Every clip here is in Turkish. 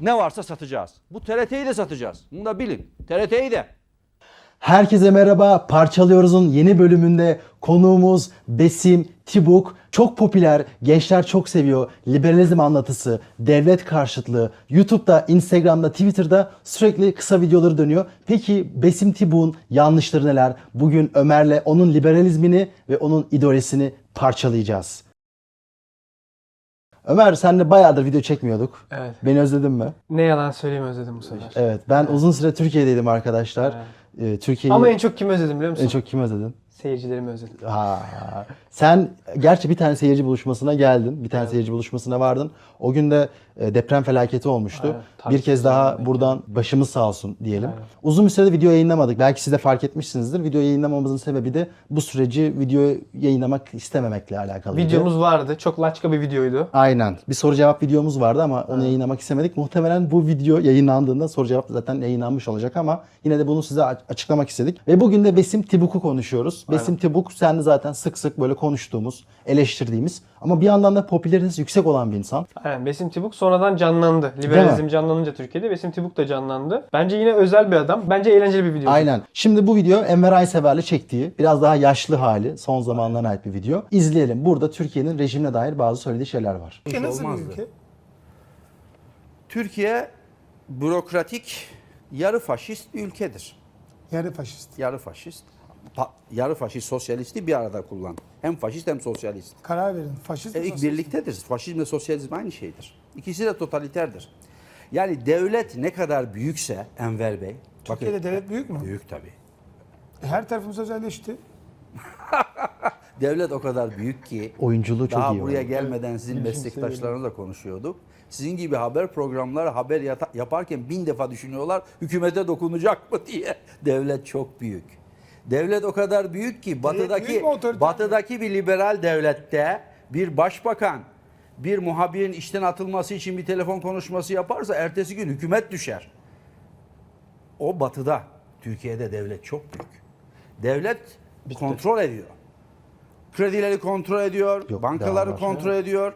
ne varsa satacağız. Bu TRT'yi de satacağız. Bunu da bilin. TRT'yi de. Herkese merhaba. Parçalıyoruz'un yeni bölümünde konuğumuz Besim Tibuk. Çok popüler, gençler çok seviyor. Liberalizm anlatısı, devlet karşıtlığı, YouTube'da, Instagram'da, Twitter'da sürekli kısa videoları dönüyor. Peki Besim Tibuk'un yanlışları neler? Bugün Ömer'le onun liberalizmini ve onun ideolojisini parçalayacağız. Ömer senle bayağıdır video çekmiyorduk. Evet. Beni özledin mi? Ne yalan söyleyeyim özledim bu sefer. Evet. Ben uzun süre Türkiye'deydim arkadaşlar. Ee, Türkiye'yi Ama en çok kimi özledim biliyor musun? en çok kim özledin? Seyircilerimi özledim. Ha. Sen gerçi bir tane seyirci buluşmasına geldin. Bir tane seyirci buluşmasına vardın. O gün de deprem felaketi olmuştu. Aynen. Bir kez daha zaten. buradan başımız sağ olsun diyelim. Uzun bir süredir video yayınlamadık. Belki siz de fark etmişsinizdir. Video yayınlamamızın sebebi de bu süreci video yayınlamak istememekle alakalıydı. Videomuz vardı. Çok laçka bir videoydu. Aynen. Bir soru cevap videomuz vardı ama onu yayınlamak istemedik. Muhtemelen bu video yayınlandığında soru cevap zaten yayınlanmış olacak ama yine de bunu size açıklamak istedik. Ve bugün de Besim Tibuk'u konuşuyoruz. Besim Tibuk sen de zaten sık sık böyle konuştuğumuz, eleştirdiğimiz ama bir yandan da popülaritesi yüksek olan bir insan. Aynen Besim Tibuk sonradan canlandı. Liberalizm canlanınca Türkiye'de Besim Tibuk da canlandı. Bence yine özel bir adam. Bence eğlenceli bir video. Aynen. Şimdi bu video Enver Aysever'le çektiği biraz daha yaşlı hali, son zamanlarına ait bir video. İzleyelim. Burada Türkiye'nin rejimine dair bazı söylediği şeyler var. Ülke nasıl bir ülke? Türkiye bürokratik, yarı faşist bir ülkedir. Yarı faşist. Yarı faşist, pa- yarı faşist sosyalisti bir arada kullan. Hem faşist hem sosyalist. Karar verin. Faşist mi E, ilk sosyalist mi? birliktedir. Faşizmle sosyalizm aynı şeydir. İkisi de totaliterdir. Yani devlet ne kadar büyükse Enver Bey, Türkiye'de devlet büyük mü? büyük tabii. E, Her tarafımız özelleşti. Devlet o kadar büyük ki Oyunculuğu çok daha iyi. buraya var. gelmeden sizin meslektaşlarınızla konuşuyorduk. Sizin gibi haber programları haber yata- yaparken bin defa düşünüyorlar hükümete dokunacak mı diye. Devlet çok büyük. Devlet o kadar büyük ki batıdaki büyük batıdaki bir liberal devlette bir başbakan bir muhabirin işten atılması için bir telefon konuşması yaparsa ertesi gün hükümet düşer. O batıda. Türkiye'de devlet çok büyük. Devlet kontrol ediyor. Kredileri kontrol ediyor, Yok, bankaları kontrol ediyor.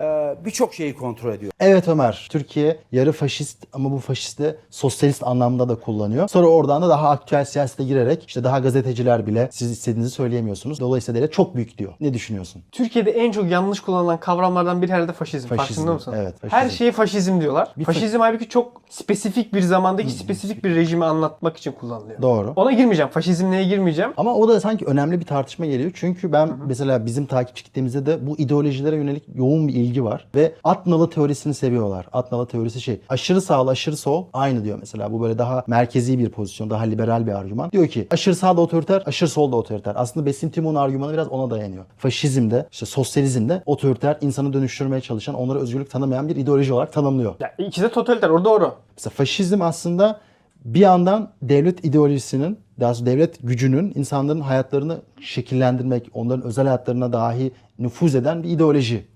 Ee, Birçok şeyi kontrol ediyor. Evet Ömer, Türkiye yarı faşist ama bu faşist de sosyalist anlamda da kullanıyor. Sonra oradan da daha aktüel siyasete girerek işte daha gazeteciler bile siz istediğinizi söyleyemiyorsunuz. Dolayısıyla devlet çok büyük diyor. Ne düşünüyorsun? Türkiye'de en çok yanlış kullanılan kavramlardan biri herhalde faşizm. Faşizm, Farkında mısın? evet, faşizm. Her şeye faşizm diyorlar. Bir faşizm halbuki çok spesifik bir zamandaki spesifik bir rejimi anlatmak için kullanılıyor. Doğru. Ona girmeyeceğim. Faşizmliğe girmeyeceğim. Ama o da sanki önemli bir tartışma geliyor. Çünkü ben mesela bizim takipçi kitlemizde de bu ideolojilere yönelik yoğun bir ilgi var. Ve at nalı teorisini seviyorlar. At nalı teorisi şey aşırı sağ aşırı sol aynı diyor mesela. Bu böyle daha merkezi bir pozisyon, daha liberal bir argüman. Diyor ki aşırı sağ da otoriter, aşırı sol da otoriter. Aslında Besim Timon'un argümanı biraz ona dayanıyor. Faşizmde, işte sosyalizmde otoriter insanı dönüştürmeye çalışan, onlara özgürlük tanımayan bir ideoloji olarak tanımlıyor. Ya ikisi de totaliter. O doğru. Mesela faşizm aslında bir yandan devlet ideolojisinin, daha doğrusu devlet gücünün insanların hayatlarını şekillendirmek, onların özel hayatlarına dahi nüfuz eden bir ideoloji.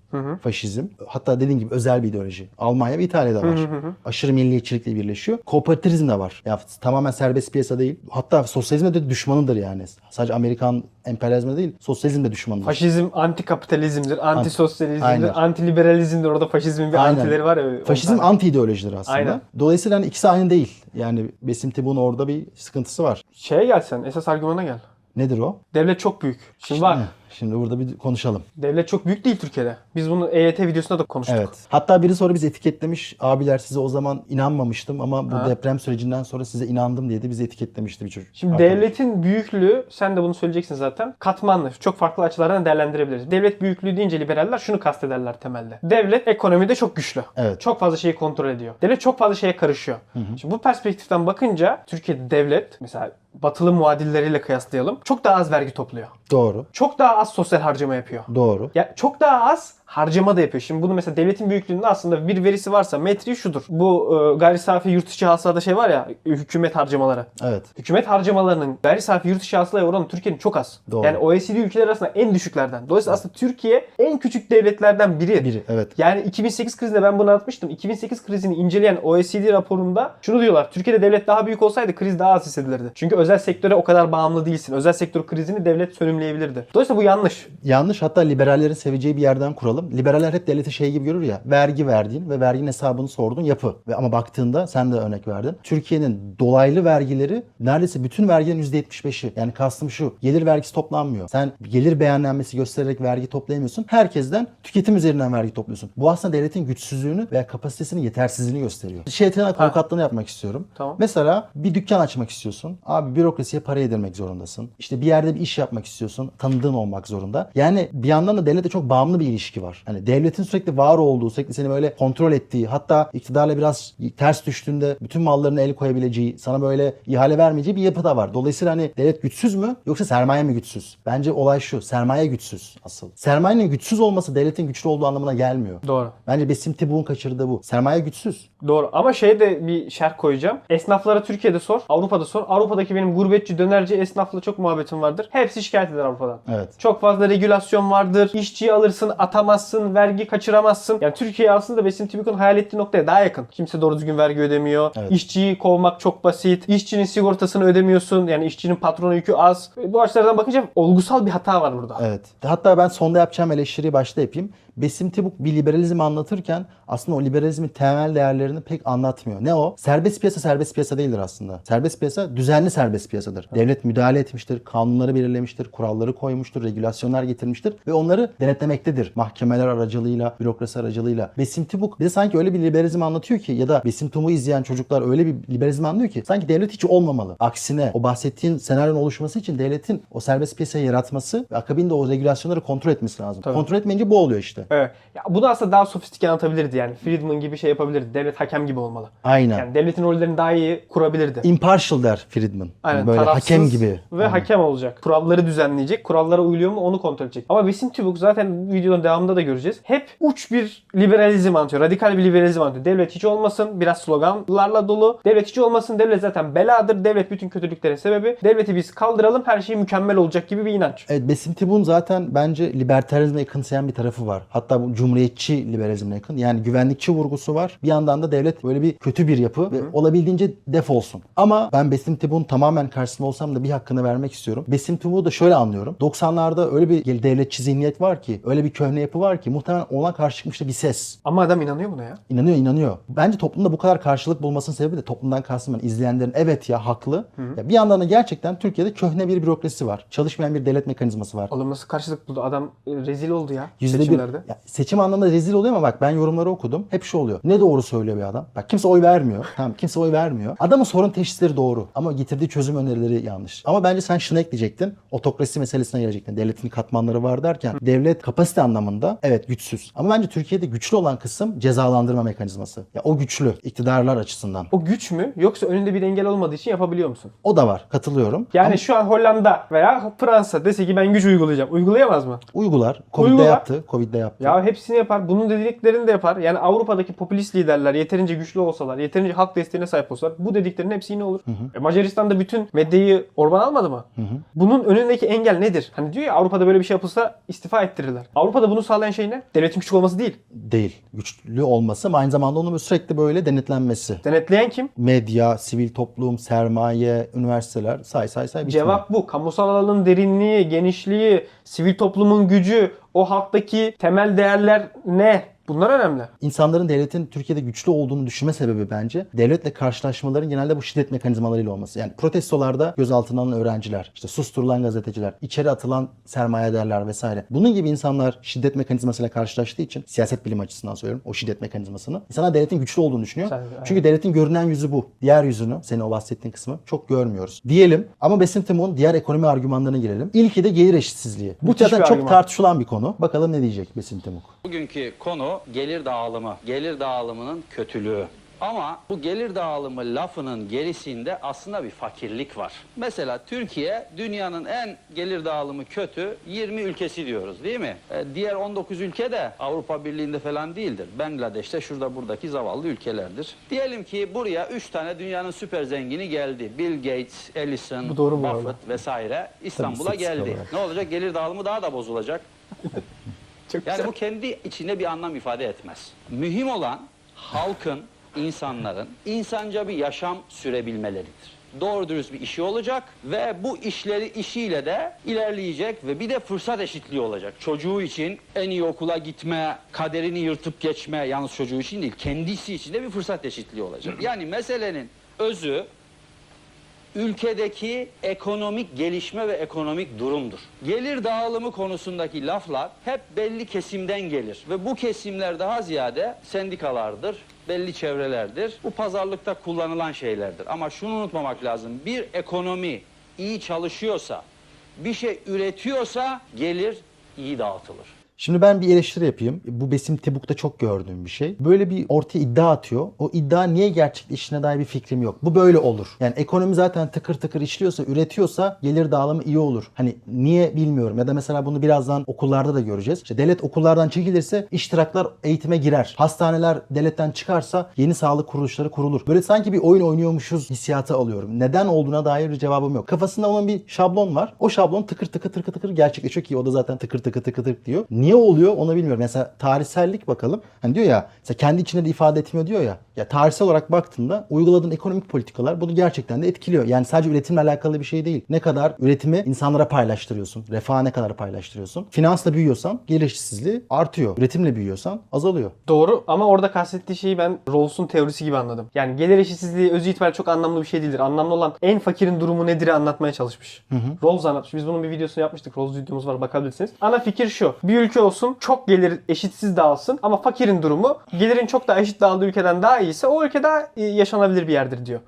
Faşizm. Hatta dediğim gibi özel bir ideoloji. Almanya ve İtalya'da var. Aşırı milliyetçilikle birleşiyor. Kooperativizm de var. Ya tamamen serbest piyasa değil. Hatta sosyalizm de düşmanıdır yani. Sadece Amerikan emperyalizmi değil, sosyalizm de düşmanıdır. Faşizm anti-kapitalizmdir, anti-sosyalizmdir, Aynen. anti-liberalizmdir. Orada faşizmin bir Aynen. antileri var ya. Faşizm anti ideolojidir aslında. Aynen. Dolayısıyla hani ikisi aynı değil. Yani Besim Tibuk'un orada bir sıkıntısı var. Şeye gel sen. Esas argümana gel. Nedir o? Devlet çok büyük. Şimdi bak. Şimdi burada bir konuşalım. Devlet çok büyük değil Türkiye'de. Biz bunu EYT videosunda da konuştuk. Evet. Hatta biri sonra bizi etiketlemiş. Abiler size o zaman inanmamıştım ama bu Ha. deprem sürecinden sonra size inandım diye de bizi etiketlemişti bir çocuk. Şimdi Arkadaş. devletin büyüklüğü, sen de bunu söyleyeceksin zaten, katmanlı. Çok farklı açılardan değerlendirebiliriz. Devlet büyüklüğü deyince liberaller şunu kastederler temelde. Devlet ekonomide çok güçlü. Evet. Çok fazla şeyi kontrol ediyor. Devlet çok fazla şeye karışıyor. Şimdi bu perspektiften bakınca Türkiye'de devlet mesela batılı muadilleriyle kıyaslayalım çok daha az vergi topluyor. Doğru. Çok daha az sosyal harcama yapıyor. Doğru. Ya çok daha az harcama da yapıyor. Şimdi bunu mesela devletin büyüklüğünde aslında bir verisi varsa metriği şudur. Bu e, gayri safi yurt içi hasılada şey var ya hükümet harcamaları. Evet. Hükümet harcamalarının gayri safi yurt içi hasılaya oranı Türkiye'nin çok az. Doğru. Yani OECD ülkeleri arasında en düşüklerden. Dolayısıyla aslında Türkiye en küçük devletlerden biri. Biri. Evet. Yani 2008 krizinde ben bunu anlatmıştım. 2008 krizini inceleyen OECD raporunda şunu diyorlar. Türkiye'de devlet daha büyük olsaydı kriz daha az hissedilirdi. Çünkü özel sektöre o kadar bağımlı değilsin. Özel sektör krizini devlet sönümleyebilirdi. Dolayısıyla bu yanlış. Yanlış hatta liberallerin seveceği bir yerden kuralım. Yapalım. Liberaller hep devleti şey gibi görür ya. Vergi verdiğin ve verginin hesabını sorduğun yapı. Ve ama baktığında sen de örnek verdin. Türkiye'nin dolaylı vergileri neredeyse bütün vergilerin %75'i. Yani kastım şu. Gelir vergisi toplanmıyor. Sen gelir beyannamesi göstererek vergi toplayamıyorsun. Herkesten tüketim üzerinden vergi topluyorsun. Bu aslında devletin güçsüzlüğünü veya kapasitesinin yetersizliğini gösteriyor. Şeytan avukatlığını yapmak istiyorum. Tamam. Mesela bir dükkan açmak istiyorsun. Abi bürokrasiye para yedirmek zorundasın. İşte bir yerde bir iş yapmak istiyorsun. Tanıdığın olmak zorunda. Yani bir yandan da devletle çok bağımlı bir ilişki var. Hani devletin sürekli var olduğu, sürekli seni böyle kontrol ettiği, hatta iktidarla biraz ters düştüğünde bütün mallarına el koyabileceği, sana böyle ihale vermeyeceği bir yapı da var. Dolayısıyla hani devlet güçsüz mü yoksa sermaye mi güçsüz? Bence olay şu. Sermaye güçsüz asıl. Sermayenin güçsüz olması devletin güçlü olduğu anlamına gelmiyor. Doğru. Bence Besim Tibuk'un kaçırdığı bu. Sermaye güçsüz. Doğru ama şeye de bir şerh koyacağım. Esnaflara Türkiye'de sor, Avrupa'da sor. Avrupa'daki benim gurbetçi, dönerci esnafla çok muhabbetim vardır. Hepsi şikayet eder Avrupa'dan. Evet. Çok fazla regülasyon vardır. İşçiyi alırsın, atamazsın, vergi kaçıramazsın. Yani Türkiye aslında Besim Tübük'ün hayal ettiği noktaya daha yakın. Kimse doğru düzgün vergi ödemiyor. Evet. İşçiyi kovmak çok basit. İşçinin sigortasını ödemiyorsun. Yani işçinin patronu yükü az. Bu açılardan bakınca olgusal bir hata var burada. Evet. Hatta ben sonda yapacağım eleştiriyi başta yapayım. Besim Tibuk bir liberalizmi anlatırken aslında o liberalizmin temel değerlerini pek anlatmıyor. Ne o? Serbest piyasa serbest piyasa değildir aslında. Serbest piyasa düzenli serbest piyasadır. Devlet müdahale etmiştir, kanunları belirlemiştir, kuralları koymuştur, regülasyonlar getirmiştir ve onları denetlemektedir. Mahkemeler aracılığıyla, bürokrasi aracılığıyla. Besim Tibuk bize sanki öyle bir liberalizm anlatıyor ki ya da Besim Tibuk'u izleyen çocuklar öyle bir liberalizm anlıyor ki sanki devlet hiç olmamalı. Aksine o bahsettiğin senaryonun oluşması için devletin o serbest piyasayı yaratması ve akabinde o regülasyonları kontrol etmesi lazım. Tabii. Kontrol etmeyince bu oluyor işte. Evet. Ya bunu aslında daha sofistike anlatabilirdi yani. Friedman gibi şey yapabilirdi. Devlet hakem gibi olmalı. Aynen. Yani devletin rollerini daha iyi kurabilirdi. Impartial der Friedman. Aynen, Yani böyle hakem gibi. Ve Aynen. hakem olacak. Kuralları düzenleyecek. Kurallara uyuluyor mu onu kontrol edecek. Ama Besim Tübük zaten videonun devamında da göreceğiz. Hep uç bir liberalizm anlatıyor. Radikal bir liberalizm anlatıyor. Devlet hiç olmasın. Biraz sloganlarla dolu. Devlet hiç olmasın. Devlet zaten beladır. Devlet bütün kötülüklerin sebebi. Devleti biz kaldıralım. Her şey mükemmel olacak gibi bir inanç. Evet Besim Tibuk'un zaten bence libertarizme yakınsayan bir tarafı var. Hatta bu cumhuriyetçi liberalizmine yakın. Yani güvenlikçi vurgusu var. Bir yandan da devlet böyle bir kötü bir yapı ve olabildiğince def olsun. Ama ben Besim Tibuk'un tamamen karşısında olsam da bir hakkını vermek istiyorum. Besim Tibuk'u da şöyle anlıyorum. 90'larda öyle bir devletçi zihniyet var ki, öyle bir köhne yapı var ki muhtemelen ona karşı çıkmıştı bir ses. Ama adam inanıyor buna ya. İnanıyor inanıyor. Bence toplumda bu kadar karşılık bulmasının sebebi de toplumdan kastım ben izleyenlerin evet ya haklı. Ya bir yandan da gerçekten Türkiye'de köhne bir bürokrasi var. Çalışmayan bir devlet mekanizması var. Oğlum nasıl karşılık buldu? Adam e, rezil oldu ya Yüzde bir, seçimlerde. ya seçim anlamında rezil oluyor ama bak ben yorumları okudum. Hep şu oluyor. Ne doğru söylüyor bir adam? Bak kimse oy vermiyor. Tamam kimse oy vermiyor. Adamın sorun teşhisleri doğru ama getirdiği çözüm önerileri yanlış. Ama bence sen şunu ekleyecektin. Otokrasi meselesine gelecektin. Devletin katmanları var derken devlet kapasite anlamında evet güçsüz. Ama bence Türkiye'de güçlü olan kısım cezalandırma mekanizması. Ya o güçlü iktidarlar açısından. O güç mü yoksa önünde bir engel olmadığı için yapabiliyor musun? O da var. Katılıyorum. Yani Ama şu an Hollanda veya Fransa dese ki ben güç uygulayacağım. Uygulayamaz mı? uygular. Covid'de Uygular. yaptı. Covid'de yaptı. Ya hepsini yapar. Bunun dediklerini de yapar. Yani Avrupa'daki popülist liderler yeterince güçlü olsalar, yeterince halk desteğine sahip olsalar bu dediklerinin hepsi yine olur. E, Macaristan'da bütün medyayı Orban almadı mı? Bunun önündeki engel nedir? Hani diyor ya Avrupa'da böyle bir şey yapılsa istifa ettirirler. Avrupa'da bunu sağlayan şey ne? Devletin küçük olması değil. Değil. Güçlü olması ama aynı zamanda onun sürekli böyle denetlenmesi. Denetleyen kim? medya, sivil toplum, sermaye, üniversiteler say say say bitmiyor. Cevap bu. Kamusal alanın derinliği, genişliği, sivil toplumun gücü, o halktaki temel değerler ne? Bunlar önemli. İnsanların devletin Türkiye'de güçlü olduğunu düşünme sebebi bence devletle karşılaşmaların genelde bu şiddet mekanizmalarıyla olması. Yani protestolarda gözaltına alınan öğrenciler, işte susturulan gazeteciler, içeri atılan sermayedarlar vesaire. Bunun gibi insanlar şiddet mekanizmasıyla karşılaştığı için siyaset bilim açısından söylüyorum o şiddet mekanizmasını. İnsanlar devletin güçlü olduğunu düşünüyor. Sen- Çünkü devletin görünen yüzü bu. Diğer yüzünü, senin o bahsettiğin kısmı çok görmüyoruz. Diyelim ama Besim Timur'un diğer ekonomi argümanlarına girelim. İlki de gelir eşitsizliği. Bu Müthiş zaten çok argüman. tartışılan bir konu. Bakalım ne diyecek Besim Timur. Bugünkü konu gelir dağılımı. Gelir dağılımının kötülüğü. Ama bu gelir dağılımı lafının gerisinde aslında bir fakirlik var. Mesela Türkiye dünyanın en gelir dağılımı kötü 20 ülkesi diyoruz değil mi? E, diğer 19 ülke de Avrupa Birliği'nde falan değildir. Bangladeş'te şurada buradaki zavallı ülkelerdir. Diyelim ki buraya 3 tane dünyanın süper zengini geldi. Bill Gates, Ellison, Bu doğru bu arada. Buffett vesaire İstanbul'a geldi. olarak. Ne olacak? Gelir dağılımı daha da bozulacak. Çok Yani güzel. bu kendi içinde bir anlam ifade etmez. Mühim olan halkın, insanların insanca bir yaşam sürebilmeleridir. doğru dürüst bir işi olacak ve bu işleri işiyle de ilerleyecek ve bir de fırsat eşitliği olacak. Çocuğu için en iyi okula gitme, kaderini yırtıp geçme, yalnız çocuğu için değil, kendisi için de bir fırsat eşitliği olacak. Yani meselenin özü ülkedeki ekonomik gelişme ve ekonomik durumdur. Gelir dağılımı konusundaki laflar hep belli kesimden gelir ve bu kesimler daha ziyade sendikalardır, belli çevrelerdir. Bu pazarlıkta kullanılan şeylerdir. Ama şunu unutmamak lazım. Bir ekonomi iyi çalışıyorsa, bir şey üretiyorsa gelir iyi dağıtılır. Şimdi ben bir eleştiri yapayım. Bu Besim Tebuk'ta çok gördüğüm bir şey. Böyle bir ortaya iddia atıyor. O iddia niye gerçekleştiğine dair bir fikrim yok. Bu böyle olur. Yani ekonomi zaten tıkır tıkır işliyorsa, üretiyorsa gelir dağılımı iyi olur. Hani niye bilmiyorum. Ya da mesela bunu birazdan okullarda da göreceğiz. İşte devlet okullardan çekilirse iştiraklar eğitime girer. Hastaneler devletten çıkarsa yeni sağlık kuruluşları kurulur. Böyle sanki bir oyun oynuyormuşuz hissiyatı alıyorum. Neden olduğuna dair bir cevabım yok. Kafasında olan bir şablon var. O şablon tıkır tıkır tıkır tıkır gerçekleşiyor ki o da zaten tıkır tıkır tıkır tıkır diyor. Niye oluyor onu bilmiyorum. Mesela tarihsellik bakalım. Hani diyor ya mesela kendi içinde de ifade etmiyor diyor ya. Ya tarihsel olarak baktığında uyguladığın ekonomik politikalar bunu gerçekten de etkiliyor. Yani sadece üretimle alakalı bir şey değil. Ne kadar üretimi insanlara paylaştırıyorsun. Refaha ne kadar paylaştırıyorsun. Finansla büyüyorsan gelir eşitsizliği artıyor. Üretimle büyüyorsan azalıyor. Doğru ama orada kastettiği şeyi ben Rawls'un teorisi gibi anladım. Yani gelir eşitsizliği özü itibariyle çok anlamlı bir şey değildir. Anlamlı olan en fakirin durumu nedir anlatmaya çalışmış. Rawls anlatmış. Biz bunun bir videosunu yapmıştık. Rawls videomuz var bakabilirsiniz. Ana fikir şu. Bir ülke olsun çok gelir eşitsiz dağılsın ama fakirin durumu gelirin çok daha eşit dağıldığı ülkeden daha iyiyse o ülke daha e, yaşanabilir bir yerdir diyor.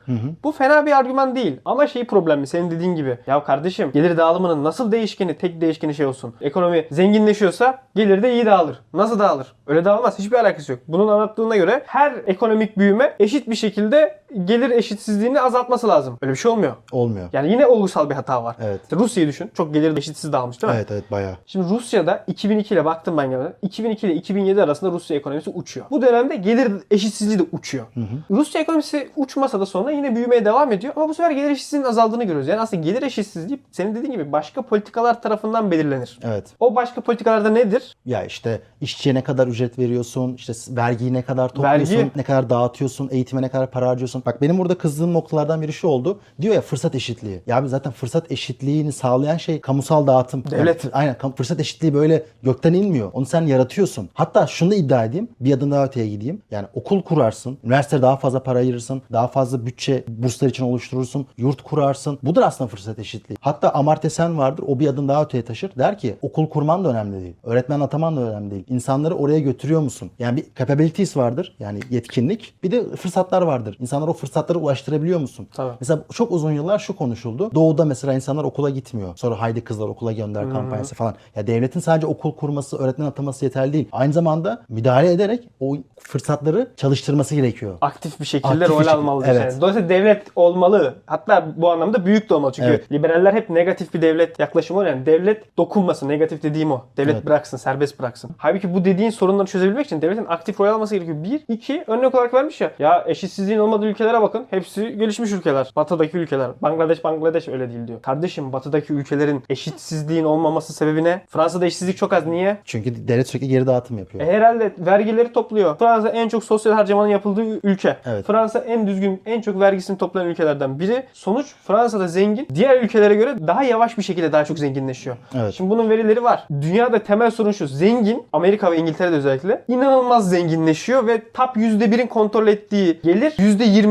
Bu fena bir argüman değil ama şey problemi senin dediğin gibi. Ya kardeşim gelir dağılımının nasıl değişkeni tek değişkeni şey olsun. Ekonomi zenginleşiyorsa gelir de iyi dağılır. Nasıl dağılır? Öyle dağılmaz. Hiçbir alakası yok. Bunun anlattığına göre her ekonomik büyüme eşit bir şekilde gelir eşitsizliğini azaltması lazım. Öyle bir şey olmuyor. Olmuyor. Yani yine olgusal bir hata var. Evet. İşte Rusya'yı düşün. Çok gelir eşitsiz dağılmış değil mi? Evet evet bayağı. Şimdi Rusya'da 2002 ile baktım ben gene. 2002 ile 2007 arasında Rusya ekonomisi uçuyor. Bu dönemde gelir eşitsizliği de uçuyor. Rusya ekonomisi uçmasa da sonra yine büyümeye devam ediyor ama bu sefer gelir eşitsizliğinin azaldığını görüyoruz. Yani aslında gelir eşitsizliği senin dediğin gibi başka politikalar tarafından belirlenir. Evet. O başka politikalarda nedir? Ya işte işçiye ne kadar ücret veriyorsun, işte vergiyi ne kadar topluyorsun, Vergi. ne kadar dağıtıyorsun, eğitime ne kadar para harcıyorsun. Bak benim burada kızdığım noktalardan biri şu oldu. Diyor ya fırsat eşitliği. Ya abi zaten fırsat eşitliğini sağlayan şey kamusal dağıtım. Devlet. Yani, aynen fırsat eşitliği böyle gökten inmiyor. Onu sen yaratıyorsun. Hatta şunu da iddia edeyim. Bir adım daha öteye gideyim. Yani okul kurarsın. Üniversitede daha fazla para ayırırsın. Daha fazla bütçe burslar için oluşturursun. Yurt kurarsın. Budur aslında fırsat eşitliği. Hatta Amartya Sen vardır. O bir adım daha öteye taşır. Der ki okul kurman da önemli değil. Öğretmen ataman da önemli değil. İnsanları oraya götürüyor musun? Yani bir capabilities vardır. Yani yetkinlik. Bir de fırsatlar vardır. İnsanlara o fırsatları ulaştırabiliyor musun? Tabii. Mesela çok uzun yıllar şu konuşuldu. Doğuda mesela insanlar okula gitmiyor. Sonra haydi kızlar okula gönder kampanyası falan. Ya devletin sadece okul kurması, öğretmen ataması yeterli değil. Aynı zamanda müdahale ederek o fırsatları çalıştırması gerekiyor. Aktif bir şekilde Aktif bir rol şekilde, almalı. evet. Yani. Dolayısıyla devlet olmalı. Hatta bu anlamda büyük de olmalı. Çünkü Evet. liberaller hep negatif bir devlet yaklaşımı var. Yani devlet dokunmasın. Negatif dediğim o. Devlet Evet. bıraksın, serbest bıraksın. Halbuki bu dediğin sorunları çözebilmek için devletin aktif rol alması gerekiyor. Bir, iki, örnek olarak vermiş ya. Ya eşitsizliğin olmadığı ülkelere bakın. Hepsi gelişmiş ülkeler. Batıdaki ülkeler. Bangladeş, Bangladeş öyle değil diyor. Kardeşim batıdaki ülkelerin eşitsizliğin olmaması sebebi ne? Fransa'da eşitsizlik çok az. Niye? Çünkü devlet sürekli geri dağıtım yapıyor. E, herhalde vergileri topluyor. Fransa en çok sosyal harcamanın yapıldığı ülke. Evet. Fransa en düzgün, en çok vergisini toplayan ülkelerden biri. Sonuç Fransa'da zengin, diğer ülkelere göre daha yavaş bir şekilde daha çok zenginleşiyor. Evet. Şimdi bunun verileri var. Dünyada temel sorun şu. Zengin, Amerika ve İngiltere'de özellikle inanılmaz zenginleşiyor ve top %1'in kontrol ettiği gelir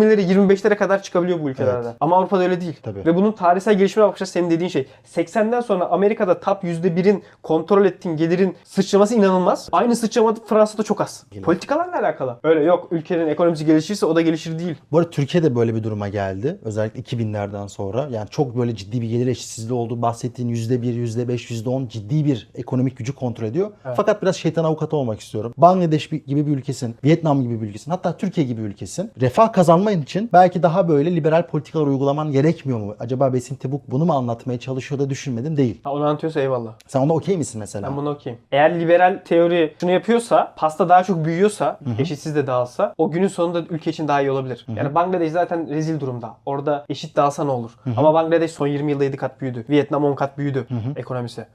%20'leri, 25'lere kadar çıkabiliyor bu ülkelerde. Evet. Ama Avrupa'da öyle değil. Tabii. Ve bunun tarihsel gelişimine bakacağız senin dediğin şey. 80'den sonra Amerika'da top %1'in kontrol ettiğin gelirin sıçraması inanılmaz. Aynı sıçrama Fransa'da çok az. Politikalarla alakalı. Öyle yok ülkenin ekonomisi gelişirse o da gelişir değil. Bu arada Türkiye'de böyle bir duruma geldi. Özellikle 2000'lerden sonra. Yani çok böyle ciddi bir gelir eşitsizliği oldu. Bahsettiğin %1, %5, %10 ciddi bir ekonomik gücü kontrol ediyor. Fakat biraz şeytan avukatı olmak istiyorum. Bangladeş gibi bir ülkesin, Vietnam gibi bir ülkesin, hatta Türkiye gibi bir ülkesin. Refah kazanman için belki daha böyle liberal politikalar uygulaman gerekmiyor mu? Acaba Besim Tebuk bunu mu anlatmaya çalışıyor da düşünmedim değil. Ha, onu anlatıyorsa eyvallah. Sen onda okey misin mesela? Ben buna okeyim. Eğer liberal teori şunu yapıyorsa, pasta daha çok büyüyorsa, eşitsiz de dağılsa, o günün sonunda ülke için daha iyi olabilir. Yani Bangladeş zaten rezil durumda. Orada eşit dağılsa ne olur? Ama Bangladeş son 20 yılda 7 kat büyüdü. Vietnam 10 kat büyüdü ekonomisi.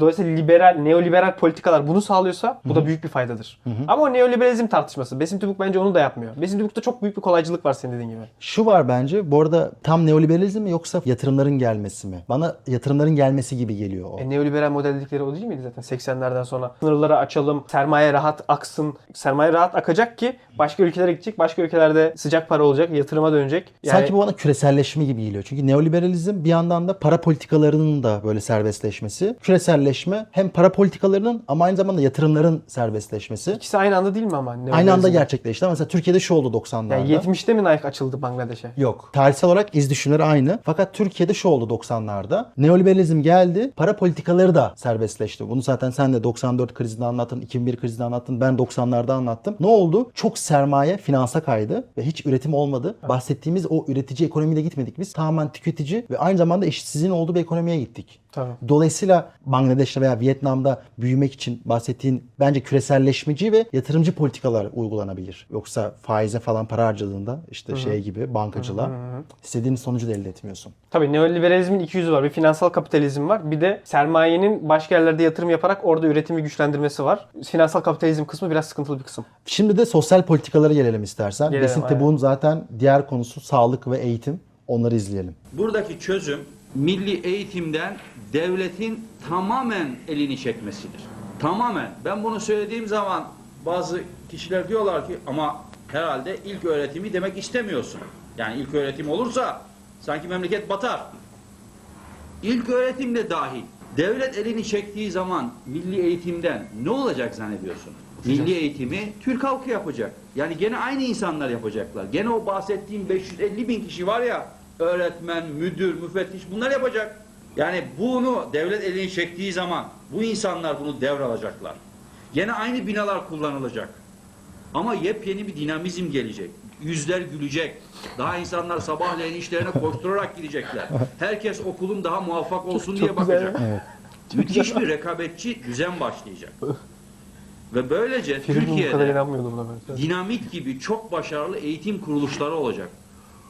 Dolayısıyla liberal, neoliberal politikalar bunu sağlıyorsa bu da büyük bir faydadır. Ama o neoliberalizm tartışması. Besim Tübük bence onu da yapmıyor. Besim Tübük'te çok büyük bir kolaycılık farklılık var senin dediğin gibi. Şu var bence. Bu arada tam neoliberalizm mi yoksa yatırımların gelmesi mi? Bana yatırımların gelmesi gibi geliyor o. E, neoliberal model dedikleri o değil miydi zaten 80'lerden sonra? Sınırları açalım, sermaye rahat aksın. Sermaye rahat akacak ki başka ülkelere gidecek, başka ülkelerde sıcak para olacak, yatırıma dönecek. Yani Sanki bu bana küreselleşme gibi geliyor. Çünkü neoliberalizm bir yandan da para politikalarının da böyle serbestleşmesi. Küreselleşme hem para politikalarının ama aynı zamanda yatırımların serbestleşmesi. ikisi aynı anda değil mi ama? Aynı anda gerçekleşti. Ama Mesela Türkiye'de şu oldu 90'larda. Yani 70'te mi Nike açıldı Bangladeş'e? Yok. Tarihsel olarak iz düşümleri aynı. Fakat Türkiye'de şu oldu 90'larda. Neoliberalizm geldi. Para politikaları da serbestleşti. Bunu zaten sen de 94 krizinde anlattın, 2001 krizinde anlattın. Ben 90'larda anlattım. Ne oldu? Çok sermaye finansa kaydı ve hiç üretim olmadı. Bahsettiğimiz o üretici ekonomiyle gitmedik biz. Tamamen tüketici ve aynı zamanda eşitsizliğin olduğu bir ekonomiye gittik. Tabii. Dolayısıyla Bangladeş'te veya Vietnam'da büyümek için bahsettiğin bence küreselleşmeci ve yatırımcı politikalar uygulanabilir. Yoksa faize falan para harcadığında işte şey gibi bankacılığa istediğin sonucu da elde etmiyorsun. Tabii neoliberalizmin iki yüzü var. Bir finansal kapitalizm var. Bir de sermayenin başka yerlerde yatırım yaparak orada üretimi güçlendirmesi var. Finansal kapitalizm kısmı biraz sıkıntılı bir kısım. Şimdi de sosyal politikalara gelelim istersen. Gelelim, Besin aynen. Tebuğ'un zaten diğer konusu sağlık ve eğitim. Onları izleyelim. Buradaki çözüm milli eğitimden devletin tamamen elini çekmesidir. Tamamen. Ben bunu söylediğim zaman bazı kişiler diyorlar ki ama herhalde ilk öğretimi demek istemiyorsun. Yani ilk öğretim olursa sanki memleket batar. İlk öğretim de dahil. Devlet elini çektiği zaman milli eğitimden ne olacak zannediyorsun? Milli eğitimi Türk halkı yapacak. Yani gene aynı insanlar yapacaklar. Gene o bahsettiğim 550 bin kişi var ya öğretmen, müdür, müfettiş bunlar yapacak. Yani bunu devlet elini çektiği zaman bu insanlar bunu devralacaklar. Gene aynı binalar kullanılacak. Ama yepyeni bir dinamizm gelecek. Yüzler gülecek. Daha insanlar sabahleyin işlerine koşturarak gidecekler. Herkes okulun daha muvaffak olsun diye bakacak. Müthiş bir rekabetçi düzen başlayacak. Ve böylece Film Türkiye'de dinamit gibi çok başarılı eğitim kuruluşları olacak.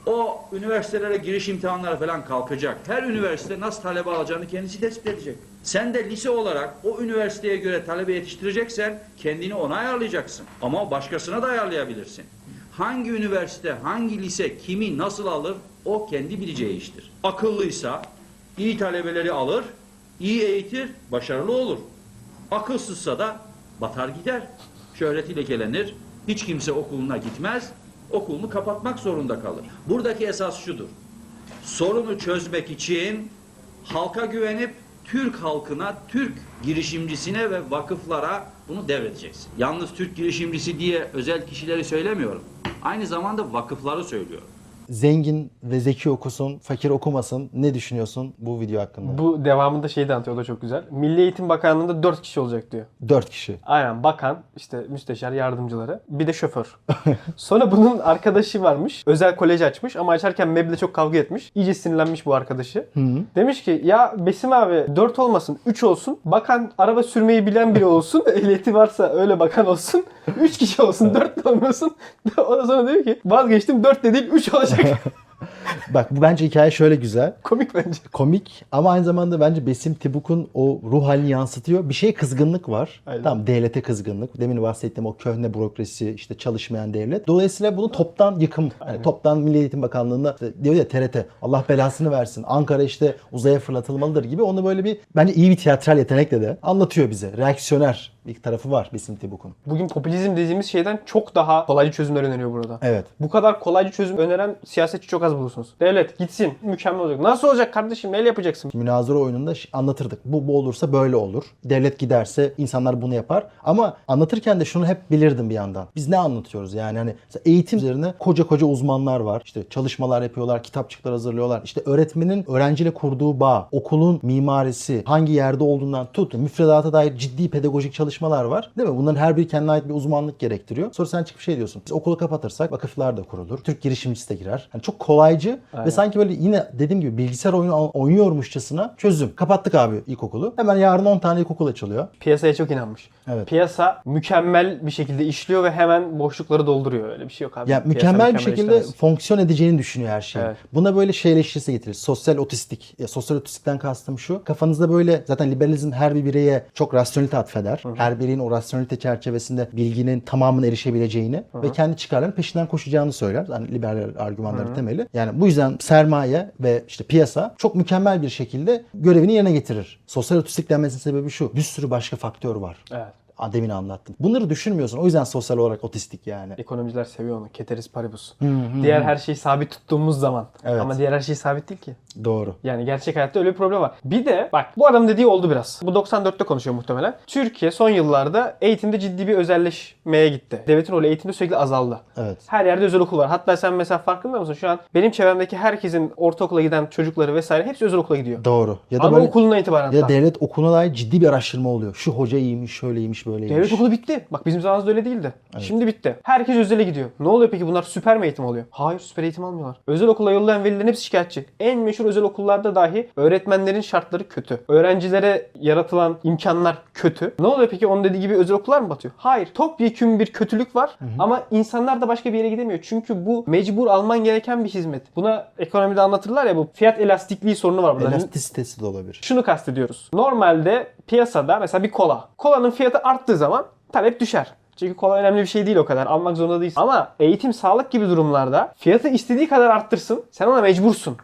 O üniversitelere giriş imtihanları falan kalkacak. Her üniversite nasıl talebe alacağını kendisi tespit edecek. Sen de lise olarak o üniversiteye göre talebe yetiştireceksen kendini ona ayarlayacaksın. Ama başkasına da ayarlayabilirsin. Hangi üniversite, hangi lise, kimi nasıl alır o kendi bileceği iştir. Akıllıysa iyi talebeleri alır, iyi eğitir, başarılı olur. Akılsızsa da batar gider. Şöhreti lekelenir. Hiç kimse okuluna gitmez. Okulunu kapatmak zorunda kalır. Buradaki esas şudur. Sorunu çözmek için halka güvenip Türk halkına, Türk girişimcisine ve vakıflara bunu devredeceksin. Yalnız Türk girişimcisi diye özel kişileri söylemiyorum. Aynı zamanda vakıfları söylüyorum. Zengin ve zeki okusun, fakir okumasın. Ne düşünüyorsun bu video hakkında? Bu devamında şeyi de anlatıyor o da çok güzel. Milli Eğitim Bakanlığı'nda 4 kişi olacak diyor. 4 kişi. Aynen bakan, işte müsteşar, yardımcıları, bir de şoför. Sonra bunun arkadaşı varmış. Özel kolej açmış ama açarken meble çok kavga etmiş. İyice sinirlenmiş bu arkadaşı. Demiş ki ya Besim abi 4 olmasın 3 olsun. Bakan araba sürmeyi bilen biri olsun. Ehliyeti varsa öyle bakan olsun. 3 kişi olsun 4 de olmasın. o da sonra diyor ki vazgeçtim 4 de değil 3 olacak. Bak bu bence hikaye şöyle güzel. Komik bence. komik ama aynı zamanda bence Besim Tibuk'un o ruh halini yansıtıyor. Bir şey kızgınlık var. Aynen. Tamam devlete kızgınlık. Demin bahsettiğim o köhne bürokrasi, işte çalışmayan devlet. Dolayısıyla bunu toptan yıkım. Yani toptan Milli Eğitim Bakanlığı'nda işte diyor ya TRT Allah belasını versin. Ankara işte uzaya fırlatılmalıdır gibi. Onu böyle bir bence iyi bir tiyatral yetenekle de anlatıyor bize. Reaksiyoner bir tarafı var Besim Tibuk'un. Bugün popülizm dediğimiz şeyden çok daha kolaycı çözümler öneriyor burada. Evet. Bu kadar kolaycı çözüm öneren siyasetçi çok az bulursunuz. Devlet gitsin mükemmel olacak. Nasıl olacak kardeşim neyle yapacaksın? Münazara oyununda anlatırdık. Bu, bu olursa böyle olur. Devlet giderse insanlar bunu yapar. Ama anlatırken de şunu hep bilirdim bir yandan. Biz ne anlatıyoruz yani hani eğitim üzerine koca koca uzmanlar var. İşte çalışmalar yapıyorlar, kitapçıklar hazırlıyorlar. İşte öğretmenin öğrenciyle kurduğu bağ, okulun mimarisi, hangi yerde olduğundan tut, müfredata dair ciddi pedagojik çalışmalar var. Değil mi? Bunların her biri kendine ait bir uzmanlık gerektiriyor. Sonra sen çıkıp şey diyorsun. Biz okulu kapatırsak vakıflar da kurulur. Türk girişimcisi de girer. Yani çok kolaycı ve sanki böyle yine dediğim gibi bilgisayar oyunu oynuyormuşçasına çözüm. Kapattık abi ilkokulu. Hemen yarın 10 tane ilkokul açılıyor. Piyasaya çok inanmış. Evet. Piyasa mükemmel bir şekilde işliyor ve hemen boşlukları dolduruyor. Öyle bir şey yok abi. Ya Piyasa mükemmel bir şekilde işlemez. fonksiyon edeceğini düşünüyor her şeyi. Evet. Buna böyle şeyleştirse getirir. Sosyal otistik. Ya sosyal otistikten kastım şu. Kafanızda böyle zaten liberalizm her bir bireye çok rasyonelite atfeder. Her her birinin o rasyonelite çerçevesinde bilginin tamamına erişebileceğini ve kendi çıkarlarının peşinden koşacağını söyler. Hani liberal argümanları temeli. Yani bu yüzden sermaye ve işte piyasa çok mükemmel bir şekilde görevini yerine getirir. Sosyal otistik denmesinin sebebi şu. Bir sürü başka faktör var. Evet. Demin anlattım. Bunları düşünmüyorsun. O yüzden sosyal olarak otistik yani. Ekonomiciler seviyor onu. Keteris paribus. Diğer her şeyi sabit tuttuğumuz zaman. Evet. Ama diğer her şey sabit değil ki. Doğru. Yani gerçek hayatta öyle bir problem var. Bir de bak bu adam dediği oldu biraz. Bu 94'te konuşuyor muhtemelen. Türkiye son yıllarda eğitimde ciddi bir özelleşmeye gitti. Devletin rolü eğitimde sürekli azaldı. Evet. Her yerde özel okul var. Hatta sen mesela farkında mısın? Şu an benim çevremdeki herkesin ortaokula giden çocukları vesaire hepsi özel okula gidiyor. Doğru. Ya da Ama böyle okuluna itibaren ya devlet okuluna dair ciddi bir araştırma oluyor. Şu hoca iyiymiş, şöyleymiş, böyleymiş. Devlet okulu bitti. Bak bizim zamanımızda öyle değildi. Şimdi bitti. Herkes özele gidiyor. Ne oluyor peki bunlar süper mi eğitim alıyor? Hayır süper eğitim almıyorlar. Özel okula yollayan velilerin hepsi şikayetçi. En meşhur özel okullarda dahi öğretmenlerin şartları kötü. Öğrencilere yaratılan imkanlar kötü. Ne oluyor peki onun dediği gibi özel okullar mı batıyor? Hayır. Topyekun bir kötülük var ama insanlar da başka bir yere gidemiyor. Çünkü bu mecbur alman gereken bir hizmet. Buna ekonomide anlatırlar ya bu fiyat elastikliği sorunu var burada. Elastisitesi de olabilir. Şunu kastediyoruz. Normalde piyasada mesela bir kola. Kolanın fiyatı arttığı zaman talep düşer. Çünkü kola önemli bir şey değil o kadar. Almak zorunda değilsin. Ama eğitim, sağlık gibi durumlarda fiyatı istediği kadar arttırsın. Sen ona mecbursun.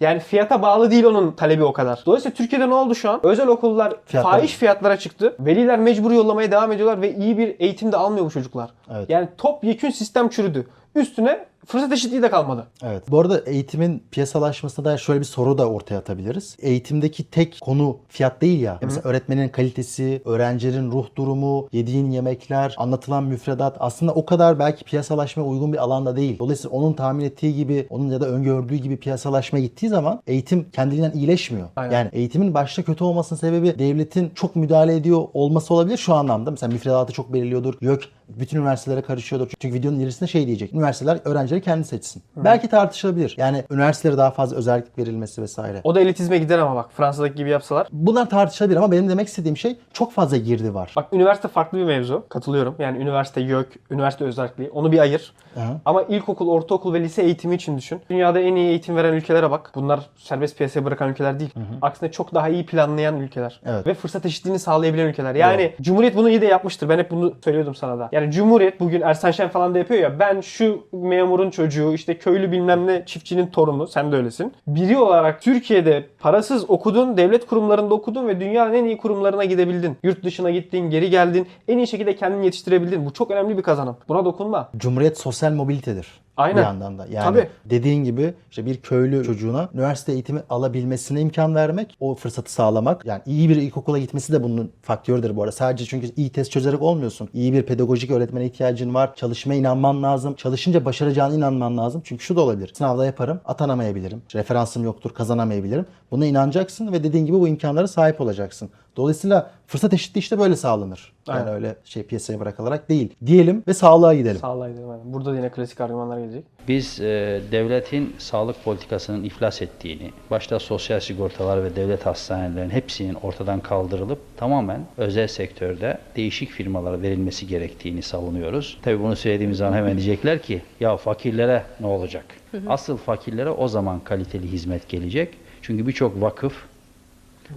Yani fiyata bağlı değil onun talebi o kadar. Dolayısıyla Türkiye'de ne oldu şu an? Özel okullar Fiyatlar- fahiş fiyatlara çıktı. Veliler mecbur yollamaya devam ediyorlar ve iyi bir eğitim de almıyor bu çocuklar. Evet. Yani topyekün sistem çürüdü. Üstüne fırsat eşitliği de kalmadı. Evet. Bu arada eğitimin piyasalaşmasına dair şöyle bir soru da ortaya atabiliriz. Eğitimdeki tek konu fiyat değil ya. Mesela öğretmenin kalitesi, öğrencilerin ruh durumu, yediğin yemekler, anlatılan müfredat aslında o kadar belki piyasalaşmaya uygun bir alanda değil. Dolayısıyla onun tahmin ettiği gibi, onun ya da öngördüğü gibi piyasalaşmaya gittiği zaman eğitim kendiliğinden iyileşmiyor. Aynen. Yani eğitimin başta kötü olmasının sebebi devletin çok müdahale ediyor olması olabilir şu anlamda. Mesela müfredatı çok belirliyordur. Yok bütün üniversitelere karışıyordur. Çünkü videonun ilerisinde şey diyecek. Üniversiteler öğrencileri kendi seçsin. Belki tartışılabilir. Yani üniversitelere daha fazla özellik verilmesi vesaire. O da elitizme gider ama bak Fransa'daki gibi yapsalar. Bunlar tartışılabilir ama benim demek istediğim şey çok fazla girdi var. Bak üniversite farklı bir mevzu. Katılıyorum. Yani üniversite YÖK, üniversite özelliği. Onu bir ayır. Aha. Ama ilkokul, ortaokul ve lise eğitimi için düşün. Dünyada en iyi eğitim veren ülkelere bak. Bunlar serbest piyasaya bırakan ülkeler değil. Aksine çok daha iyi planlayan ülkeler. Evet. Ve fırsat eşitliğini sağlayabilen ülkeler. Yani Cumhuriyet bunu iyi de yapmıştır. Ben hep bunu söylüyordum sana da. Yani Cumhuriyet bugün Ersan Şen falan da yapıyor ya. Ben şu memurun çocuğu, işte köylü bilmem ne çiftçinin torunu. Sen de öylesin. Biri olarak Türkiye'de parasız okudun, devlet kurumlarında okudun ve dünyanın en iyi kurumlarına gidebildin. Yurt dışına gittin, geri geldin. En iyi şekilde kendini yetiştirebildin. Bu çok önemli bir kazanım. Buna dokunma. Cumhuriyet sosyal mobilitedir. Aynen. Bir yandan da. Yani Tabii. dediğin gibi işte bir köylü çocuğuna üniversite eğitimi alabilmesine imkan vermek, o fırsatı sağlamak. Yani iyi bir ilkokula gitmesi de bunun faktörüdür bu arada. Sadece çünkü iyi test çözerek olmuyorsun. İyi bir pedagojik öğretmene ihtiyacın var. Çalışmaya inanman lazım. Çalışınca başaracağına inanman lazım. Çünkü şu da olabilir. Sınavda yaparım, atanamayabilirim. Referansım yoktur, kazanamayabilirim. Buna inanacaksın ve dediğin gibi bu imkanlara sahip olacaksın. Dolayısıyla fırsat eşitliği işte böyle sağlanır. Yani Aynen. öyle şey piyasaya bırakılarak değil. Diyelim ve sağlığa gidelim. Sağlığa gidelim. aynen. Burada da yine klasik argümanlar gelecek. Biz e, devletin sağlık politikasının iflas ettiğini, başta sosyal sigortalar ve devlet hastanelerinin hepsinin ortadan kaldırılıp tamamen özel sektörde değişik firmalara verilmesi gerektiğini savunuyoruz. Tabii bunu söylediğimiz zaman hemen diyecekler ki ya fakirlere ne olacak? Asıl fakirlere o zaman kaliteli hizmet gelecek. Çünkü birçok vakıf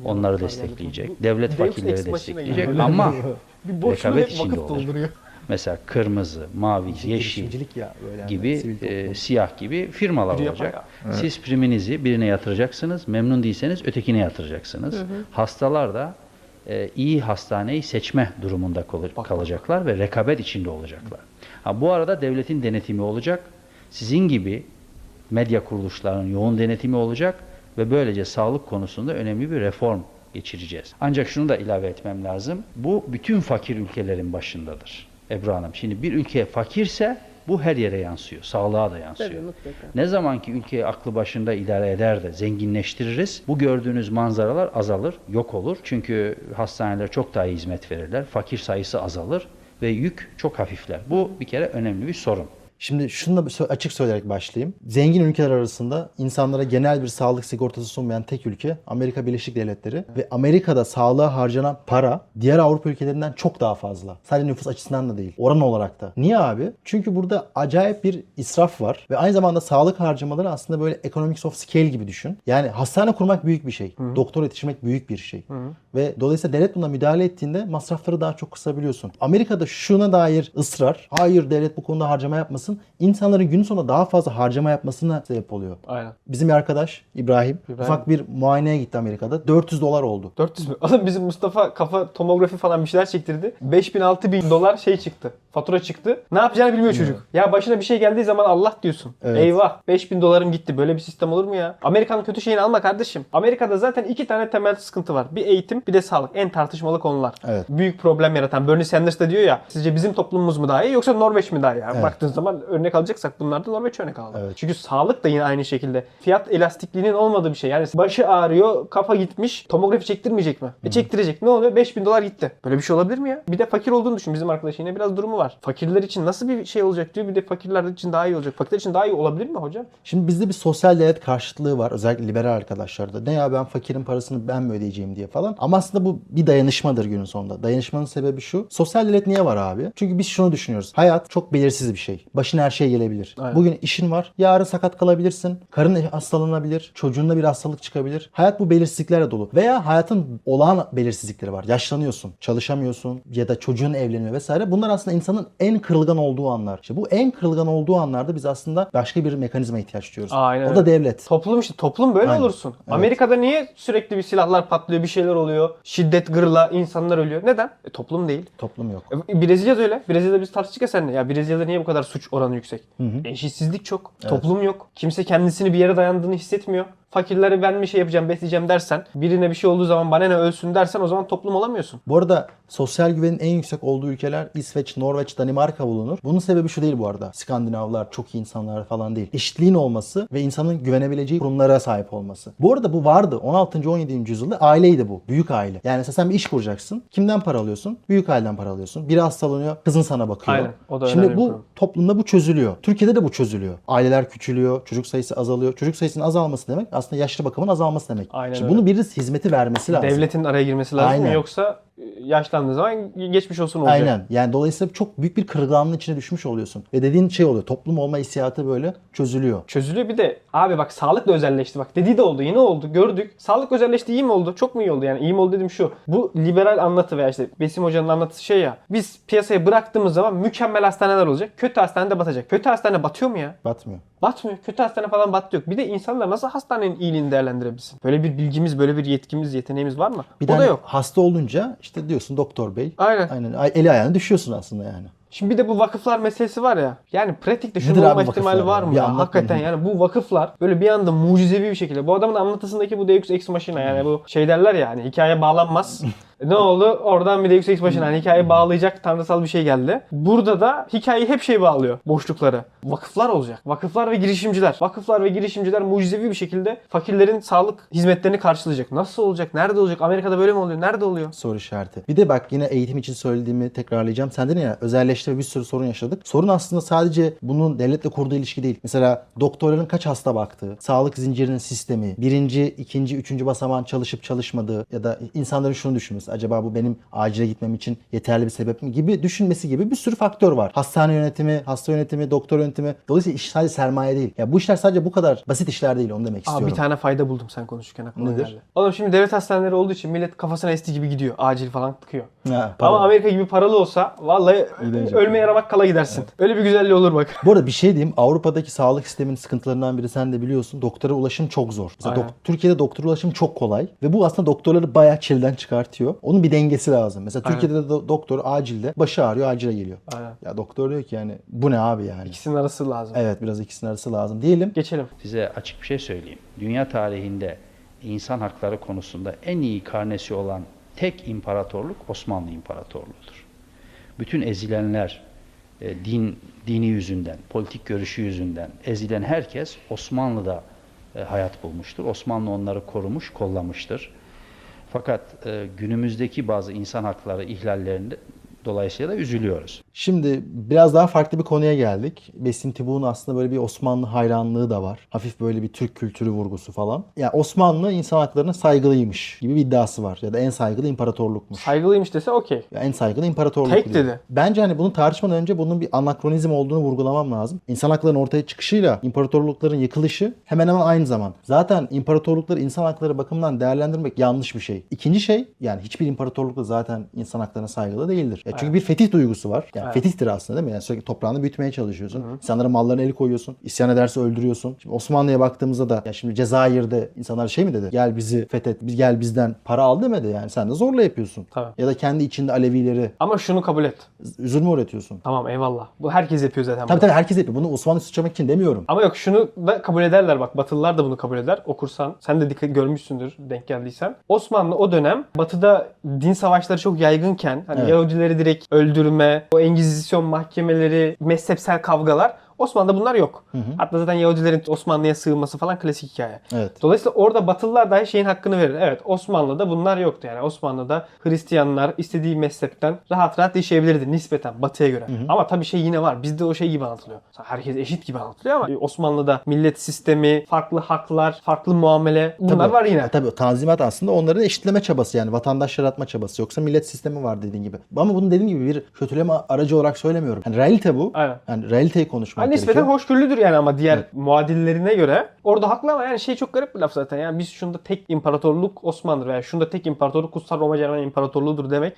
onları destekleyecek. Devlet fakirleri destekleyecek ama rekabet içinde olacak. Mesela kırmızı, mavi, yeşil gibi e, siyah gibi firmalar olacak. Siz priminizi birine yatıracaksınız. Memnun değilseniz ötekine yatıracaksınız. Hastalar da e, iyi hastaneyi seçme durumunda kal- kalacaklar ve rekabet içinde olacaklar. Ha, bu arada devletin denetimi olacak. Sizin gibi medya kuruluşlarının yoğun denetimi olacak ve böylece sağlık konusunda önemli bir reform geçireceğiz. Ancak şunu da ilave etmem lazım. Bu bütün fakir ülkelerin başındadır. Ebru Hanım. Şimdi bir ülke fakirse bu her yere yansıyor. Sağlığa da yansıyor. Ne zaman ki ülkeyi aklı başında idare eder de zenginleştiririz, bu gördüğünüz manzaralar azalır, yok olur. Çünkü hastaneler çok daha iyi hizmet verirler. Fakir sayısı azalır ve yük çok hafifler. Bu bir kere önemli bir sorun. Şimdi şunu da açık söyleyerek başlayayım. Zengin ülkeler arasında insanlara genel bir sağlık sigortası sunmayan tek ülke Amerika Birleşik Devletleri ve Amerika'da sağlığa harcanan para diğer Avrupa ülkelerinden çok daha fazla. Sadece nüfus açısından da değil. Oran olarak da. Niye abi? Çünkü burada acayip bir israf var ve aynı zamanda sağlık harcamaları aslında böyle economics of scale gibi düşün. Yani hastane kurmak büyük bir şey. Doktor yetiştirmek büyük bir şey. Ve dolayısıyla devlet buna müdahale ettiğinde masrafları daha çok kısabiliyorsun. Amerika'da şuna dair ısrar, hayır devlet bu konuda harcama yapmasın, insanların gün sonunda daha fazla harcama yapmasına sebep oluyor. Aynen. Bizim bir arkadaş İbrahim, İbrahim. ufak bir muayeneye gitti Amerika'da. 400 dolar oldu. 400 mü? Oğlum bizim Mustafa kafa tomografi falan bir şeyler çektirdi. 5000 6000 dolar şey çıktı. Fatura çıktı. Ne yapacağını bilmiyor çocuk. Ya başına bir şey geldiği zaman Allah diyorsun. Evet. Eyvah 5000 dolarım gitti. Böyle bir sistem olur mu ya? Amerika'nın kötü şeyini alma kardeşim. Amerika'da zaten iki tane temel sıkıntı var. Bir eğitim bir de sağlık. En tartışmalı konular. Evet. Büyük problem yaratan. Bernie Sanders da diyor ya sizce bizim toplumumuz mu daha iyi yoksa Norveç mi daha iyi? Yani Evet. Baktığın zaman örnek alacaksak bunlar da Norveç örnek alalım. Evet. Çünkü sağlık da yine aynı şekilde. Fiyat elastikliğinin olmadığı bir şey. Yani başı ağrıyor, kafa gitmiş. Tomografi çektirmeyecek mi? E çektirecek. Ne oluyor? 5000 dolar gitti. Böyle bir şey olabilir mi ya? Bir de fakir olduğunu düşün. Bizim arkadaş yine biraz durumu var. Fakirler için nasıl bir şey olacak diyor. Bir de fakirler için daha iyi olacak. Fakirler için daha iyi olabilir mi hocam? Şimdi bizde bir sosyal devlet karşıtlığı var. Özellikle liberal arkadaşlarda. Ne ya ben fakirin parasını ben mi ödeyeceğim diye falan. Ama aslında bu bir dayanışmadır günün sonunda. Dayanışmanın sebebi şu. Sosyal devlet niye var abi? Çünkü biz şunu düşünüyoruz. Hayat çok belirsiz bir şey. Başına her şey gelebilir. Aynen. Bugün işin var. Yarın sakat kalabilirsin. Karın hastalanabilir. Çocuğunda bir hastalık çıkabilir. Hayat bu belirsizliklerle dolu. Veya hayatın olağan belirsizlikleri var. Yaşlanıyorsun. Çalışamıyorsun. Ya da çocuğun evleniyor vesaire. Bunlar aslında insanın en kırılgan olduğu anlar. İşte bu en kırılgan olduğu anlarda biz aslında başka bir mekanizma ihtiyaç duyuyoruz. Aynen o da devlet. Toplum işte toplum böyle Aynen. olursun. Evet. Amerika'da niye sürekli bir silahlar patlıyor, bir şeyler oluyor, şiddet gırla, insanlar ölüyor? Neden? E, toplum değil. Toplum yok. E, Brezilya'da öyle. Brezilya'da biz tartıştık ya seninle. Ya Brezilya'da niye bu kadar suç oranı yüksek? Eşitsizlik çok. Toplum yok. Kimse kendisini bir yere dayandığını hissetmiyor. Fakirleri ben bir şey yapacağım, besleyeceğim dersen, birine bir şey olduğu zaman bana ne ölsün dersen o zaman toplum olamıyorsun. Bu arada sosyal güvenin en yüksek olduğu ülkeler İsveç, Norveç, Danimarka bulunur. Bunun sebebi şu değil bu arada. Skandinavlar çok iyi insanlar falan değil. Eşitliğin olması ve insanın güvenebileceği kurumlara sahip olması. Bu arada bu vardı. 16. 17. yüzyılda aileydi bu. Büyük aile. Yani sen bir iş kuracaksın. Kimden para alıyorsun? Büyük aileden para alıyorsun. Biri hastalanıyor, kızın sana bakıyor. Aynen. O da Şimdi bu toplumda bu çözülüyor. Türkiye'de de bu çözülüyor. Aileler küçülüyor, çocuk sayısı azalıyor. Çocuk sayısının azalması demek aslında yaşlı bakımın azalması demek. Aynen Şimdi öyle. bunu birisi hizmeti vermesi lazım. Devletin araya girmesi lazım Aynen. yoksa yaşlandığı zaman geçmiş olsun olacak. Aynen. Yani dolayısıyla çok büyük bir kırılganlığın içine düşmüş oluyorsun. Ve dediğin şey oluyor. Toplum olma hissiyatı böyle çözülüyor. Çözülüyor bir de abi bak sağlık da özelleşti bak dediği de oldu yine oldu gördük. Sağlık özelleşti iyi mi oldu? Çok mu iyi oldu yani iyi mi oldu dedim şu. Bu liberal anlatı veya işte Besim Hoca'nın anlatısı şey ya. Biz piyasaya bıraktığımız zaman mükemmel hastaneler olacak. Kötü hastane de batacak. Kötü hastane batıyor mu ya? Batmıyor. Batmıyor. Kötü hastane falan battı yok. Bir de insanlar nasıl hastanenin iyiliğini değerlendirebilsin? Böyle bir bilgimiz, böyle bir yetkimiz, yeteneğimiz var mı? Bir o da yok. hasta olunca işte diyorsun doktor bey. Aynen. Aynen. Ay- Eli ayağına düşüyorsun aslında yani. Şimdi bir de bu vakıflar meselesi var ya. Yani pratikte şunun olma ihtimali var ya? mı ya? anlat Hakikaten yani bu vakıflar böyle bir anda mucizevi bir şekilde. Bu adamın anlatısındaki bu Deus Ex Machina yani bu şey derler ya hani hikaye bağlanmaz. ne oldu? Oradan bir Deus Ex Machina hani hikaye bağlayacak tanrısal bir şey geldi. Burada da hikayeyi hep şey bağlıyor. Boşlukları. Vakıflar olacak. Vakıflar ve girişimciler. Vakıflar ve girişimciler mucizevi bir şekilde fakirlerin sağlık hizmetlerini karşılayacak. Nasıl olacak? Nerede olacak? Amerika'da böyle mi oluyor? Nerede oluyor? Soru işareti. Bir de bak yine eğitim için söylediğimi tekrarlayacağım. Sen dedin ya özelleşti ve bir sürü sorun yaşadık. Sorun aslında sadece bunun devletle kurduğu ilişki değil. Mesela doktorların kaç hasta baktığı, sağlık zincirinin sistemi, birinci, ikinci, üçüncü basamağın çalışıp çalışmadığı ya da insanların şunu düşünmesi. Acaba bu benim acile gitmem için yeterli bir sebep mi gibi düşünmesi gibi bir sürü faktör var. Hastane yönetimi, hasta yönetimi, doktor yönetimi. Dolayısıyla iş sadece sermaye değil. Ya bu işler sadece bu kadar basit işler değil onu demek istiyorum. bir tane fayda buldum sen konuşurken aklıma Nedir? geldi. Oğlum şimdi devlet hastaneleri olduğu için millet kafasına esti gibi gidiyor. Acil falan tıkıyor. Ha, Ama. Amerika gibi paralı olsa vallahi ölmeye yaramak kala gidersin. Öyle bir güzelliği olur bak. Bu arada bir şey diyeyim. Avrupa'daki sağlık sisteminin sıkıntılarından biri sen de biliyorsun. Doktora ulaşım çok zor. Mesela dok- Türkiye'de doktora ulaşım çok kolay. Ve bu aslında doktorları bayağı çileden çıkartıyor. Onun bir dengesi lazım. Mesela Aynen. Türkiye'de de do- doktor acilde başı ağrıyor acile geliyor. Aynen. Ya doktor diyor ki yani bu ne abi yani. İkisinin arası lazım. Evet biraz ikisinin arası lazım diyelim. Geçelim. Size açık bir şey söyleyeyim. Dünya tarihinde insan hakları konusunda en iyi karnesi olan tek imparatorluk Osmanlı İmparatorluğu'dur. Bütün ezilenler e, din dini yüzünden, politik görüşü yüzünden ezilen herkes Osmanlı'da e, hayat bulmuştur. Osmanlı onları korumuş, kollamıştır. Fakat e, günümüzdeki bazı insan hakları ihlallerinde dolayısıyla da üzülüyoruz. Şimdi biraz daha farklı bir konuya geldik. Besim Tibu'nun aslında böyle bir Osmanlı hayranlığı da var. Hafif böyle bir Türk kültürü vurgusu falan. Yani Osmanlı insan haklarına saygılıymış gibi bir iddiası var. Ya da en saygılı imparatorlukmuş. Saygılıymış dese okey. Ya en saygılı imparatorluk Tek diyor. dedi. Bence hani bunu tartışmadan önce bunun bir anakronizm olduğunu vurgulamam lazım. İnsan haklarının ortaya çıkışıyla imparatorlukların yıkılışı hemen hemen aynı zaman. Zaten imparatorlukları insan hakları bakımından değerlendirmek yanlış bir şey. İkinci şey yani hiçbir imparatorluk da zaten insan haklarına saygılı değildir. Ya çünkü bir fetih duygusu var. Yani fetihtir aslında değil mi? Yani sürekli toprağını büyütmeye çalışıyorsun. İnsanların mallarına el koyuyorsun. İsyan ederse öldürüyorsun. Şimdi Osmanlı'ya baktığımızda da ya şimdi Cezayir'de insanlar şey mi dedi? Gel bizi fethet, biz gel bizden para al demedi yani. Sen de zorla yapıyorsun. Tabii. Ya da kendi içinde Alevileri Ama şunu kabul et. üzülme öğretiyorsun. Tamam eyvallah. Bu herkes yapıyor zaten. Tabii bunu. tabii herkes yapıyor. Bunu Osmanlı suçlamak için demiyorum. Ama yok şunu da kabul ederler bak. Batılılar da bunu kabul eder. Okursan sen de dikkat görmüşsündür denk geldiysen. Osmanlı o dönem batıda din savaşları çok yaygınken hani Evet. Yahudileri direkt öldürme, o Engizisyon mahkemeleri, mezhepsel kavgalar Osmanlı'da bunlar yok. Hatta zaten Yahudilerin Osmanlı'ya sığınması falan klasik hikaye. Evet. Dolayısıyla orada Batılılar dahi şeyin hakkını verir. Evet Osmanlı'da bunlar yoktu yani. Osmanlı'da Hristiyanlar istediği mezhepten rahat rahat yaşayabilirdi nispeten Batı'ya göre. Ama tabii şey yine var. Bizde o şey gibi anlatılıyor. Herkes eşit gibi anlatılıyor ama Osmanlı'da millet sistemi, farklı haklar, farklı muamele bunlar Tabii. var yine. Tabii tanzimat aslında onların eşitleme çabası yani vatandaş yaratma çabası. Yoksa millet sistemi var dediğin gibi. Ama bunu dediğim gibi bir kötüleme aracı olarak söylemiyorum. Yani realite bu. Aynen. Yani realiteyi konuşmak Ha, nispeten gerekiyor. hoşgörülüdür yani ama diğer muadillerine göre. Orada haklı ama yani şey çok garip bir laf zaten. Yani biz şunda tek imparatorluk Osmanlı'dır veya şunda tek imparatorluk Kutsal Roma Cermen İmparatorluğu'dur demek.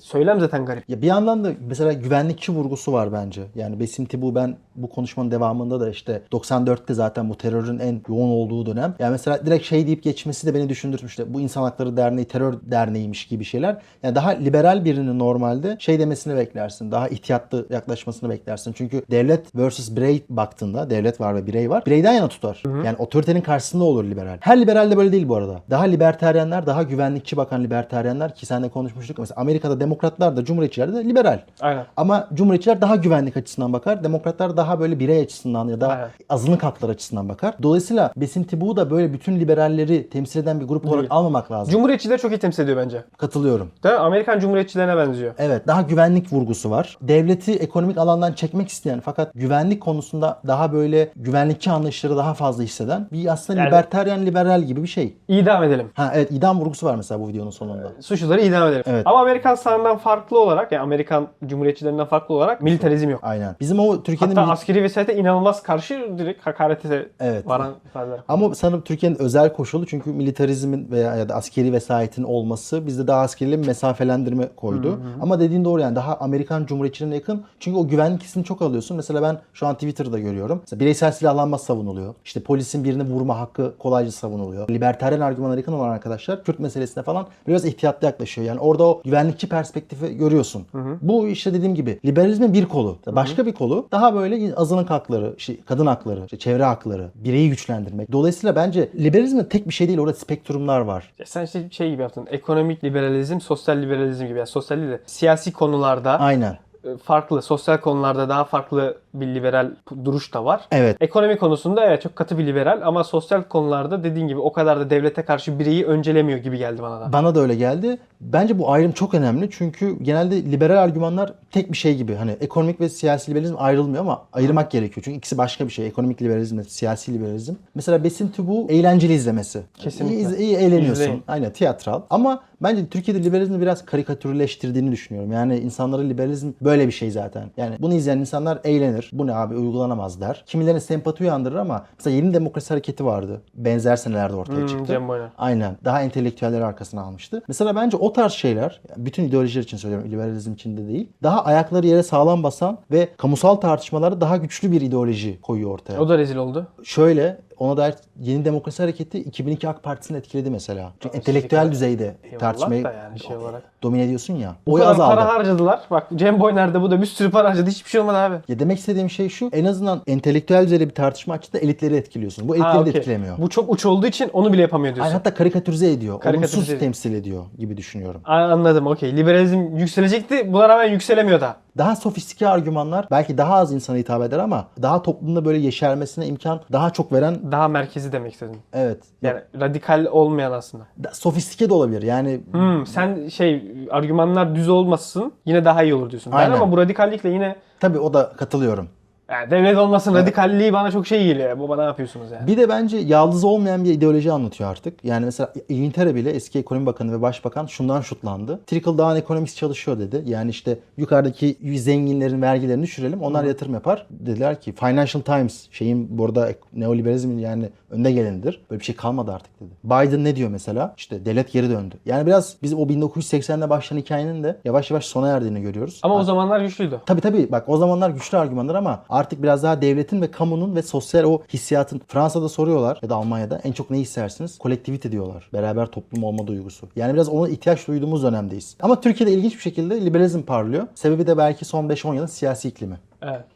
Söylem zaten garip. Ya bir yandan da mesela güvenlikçi vurgusu var bence. Yani Besim Tibu ben bu konuşmanın devamında da işte 94'te zaten bu terörün en yoğun olduğu dönem. Yani mesela direkt şey deyip geçmesi de beni düşündürmüştü. Bu İnsan Hakları Derneği terör derneğiymiş gibi şeyler. Yani daha liberal birinin normalde şey demesini beklersin. Daha ihtiyatlı yaklaşmasını beklersin. Çünkü devlet versus birey baktığında devlet var ve birey var. Bireyden yana tutar. Yani otoritenin karşısında olur liberal. Her liberal de böyle değil bu arada. Daha libertaryenler, daha güvenlikçi bakan libertaryenler ki seninle konuşmuştuk. Mesela Amerika'da demokratlar da cumhuriyetçiler de liberal. Aynen. Ama cumhuriyetçiler daha güvenlik açısından bakar. Demokratlar daha böyle birey açısından ya da Aynen. azınlık hakları açısından bakar. Dolayısıyla Besim Tibu'yu da böyle bütün liberalleri temsil eden bir grup olarak Değil. almamak lazım. Cumhuriyetçileri çok iyi temsil ediyor bence. Katılıyorum. Değil mi? Amerikan Cumhuriyetçilerine benziyor. Evet daha güvenlik vurgusu var. Devleti ekonomik alandan çekmek isteyen fakat güvenlik konusunda daha böyle güvenlikçi anlayışları daha fazla hisseden bir aslında Yani- libertaryen liberal gibi bir şey. İdam edelim. Ha evet idam vurgusu var mesela bu videonun sonunda. Suçluları idam edelim. Evet. Ama Amerikan sağından farklı olarak yani Amerikan Cumhuriyetçilerinden farklı olarak militarizm yok. Aynen. Bizim o Türkiye'nin Hatta askeri vesayete inanılmaz karşı direkt hakarete Evet. varan ifadeler. Ama sanırım Türkiye'nin özel koşulu çünkü militarizmin veya ya da askeri vesayetin olması bizde daha askeriyle bir mesafelendirme koydu. Ama dediğin doğru yani daha Amerikan Cumhuriyetçiliğine yakın. Çünkü o güvenlik hissini çok alıyorsun. Mesela ben şu an Twitter'da görüyorum. Mesela bireysel silahlanma savunuluyor. İşte polisin birini vurma hakkı kolayca savunuluyor. Libertaryen argümanlara yakın olan arkadaşlar Kürt meselesine falan biraz ihtiyatlı yaklaşıyor. Yani orada o güvenlikçi perspektifi görüyorsun. Bu işte dediğim gibi liberalizmin bir kolu. Başka bir kolu daha böyle azınlık hakları, işte kadın hakları, işte çevre hakları, bireyi güçlendirmek. Dolayısıyla bence liberalizmin tek bir şey değil. Orada spektrumlar var. Ya Sen işte şey gibi yaptın. Ekonomik liberalizm, sosyal liberalizm gibi. Yani sosyal de siyasi konularda Aynen. E, farklı, sosyal konularda daha farklı bir liberal duruş da var. Evet. Ekonomi konusunda evet çok katı bir liberal ama sosyal konularda dediğin gibi o kadar da devlete karşı bireyi öncelemiyor gibi geldi bana da. Bana da öyle geldi. Bence bu ayrım çok önemli. Çünkü genelde liberal argümanlar tek bir şey gibi. Hani ekonomik ve siyasi liberalizm ayrılmıyor ama ayırmak gerekiyor. Çünkü ikisi başka bir şey. Ekonomik liberalizm ve siyasi liberalizm. Mesela Besin Tübu eğlenceli izlemesi. Kesinlikle. İyi, iyi eğleniyorsun. İzleyin. Aynen tiyatral. Ama bence Türkiye'de liberalizmi biraz karikatürleştirdiğini düşünüyorum. Yani insanlara liberalizm böyle bir şey zaten. Yani bunu izleyen insanlar eğlenir. Bu ne abi uygulanamaz der. Kimilerine sempati uyandırır ama mesela yeni demokrasi hareketi vardı. Benzer senelerde ortaya Hmm, çıktı. Cem Boyner. Aynen. Daha entelektüelleri arkasına almıştı. Mesela bence o tarz şeyler, bütün ideolojiler için söylüyorum, liberalizm için de değil. Daha ayakları yere sağlam basan ve kamusal tartışmaları daha güçlü bir ideoloji koyuyor ortaya. O da rezil oldu. Şöyle, ona dair yeni demokrasi hareketi 2002 AK Partisi'ni etkiledi mesela. Çünkü entelektüel düzeyde tartışmayı yani şey olarak. Domine ediyorsun ya. Bu Oy kadar azaldı. para harcadılar. Bak Cem Boyner'de bu da bir sürü para harcadı. Hiçbir şey olmadı abi. Ya demek istediğim şey şu, en azından entelektüel düzeyde bir tartışma açısında elitleri etkiliyorsun. Bu Ha, elitleri de okey. etkilemiyor. Bu çok uç olduğu için onu bile yapamıyor diyorsun. Aynen, hatta karikatürize ediyor. Karikatürize Olumsuz ediyor. temsil ediyor gibi düşünüyorum. Anladım okey. Liberalizm yükselecekti. Buna rağmen yükselemiyor da. Daha sofistike argümanlar belki daha az insana hitap eder ama daha toplumda böyle yeşermesine imkan daha çok veren daha merkezi demek istedim. Evet. Yani radikal olmayan aslında. Da- Sofistike de olabilir. Yani Hmm, sen şey argümanlar düz olmasın yine daha iyi olur diyorsun. Ben Aynen. ama bu radikallikle yine tabii o da katılıyorum. Yani devlet olmasın radikalliği bana çok şey geliyor. Baba ne yapıyorsunuz yani? Bir de bence yaldız olmayan bir ideoloji anlatıyor artık. Yani mesela İngiltere bile eski ekonomi bakanı ve başbakan şundan şutlandı. Trickle down ekonomisi çalışıyor dedi. Yani işte yukarıdaki zenginlerin vergilerini düşürelim. Onlar yatırım yapar. Dediler ki Financial Times şeyin burada neoliberalizmin yani önde gelenidir. Böyle bir şey kalmadı artık dedi. Biden ne diyor mesela? İşte devlet geri döndü. Yani biraz biz o 1980'de başlayan hikayenin de yavaş yavaş sona erdiğini görüyoruz. Ama o zamanlar güçlüydü. Tabii tabii bak o zamanlar güçlü argümanlar ama artık biraz daha devletin ve kamunun ve sosyal o hissiyatın Fransa'da soruyorlar ya da Almanya'da en çok ne istersiniz? Kolektivite diyorlar. Beraber toplum olma duygusu. Yani biraz ona ihtiyaç duyduğumuz dönemdeyiz. Ama Türkiye'de ilginç bir şekilde liberalizm parlıyor. Sebebi de belki son 5-10 yılın siyasi iklimi. Evet.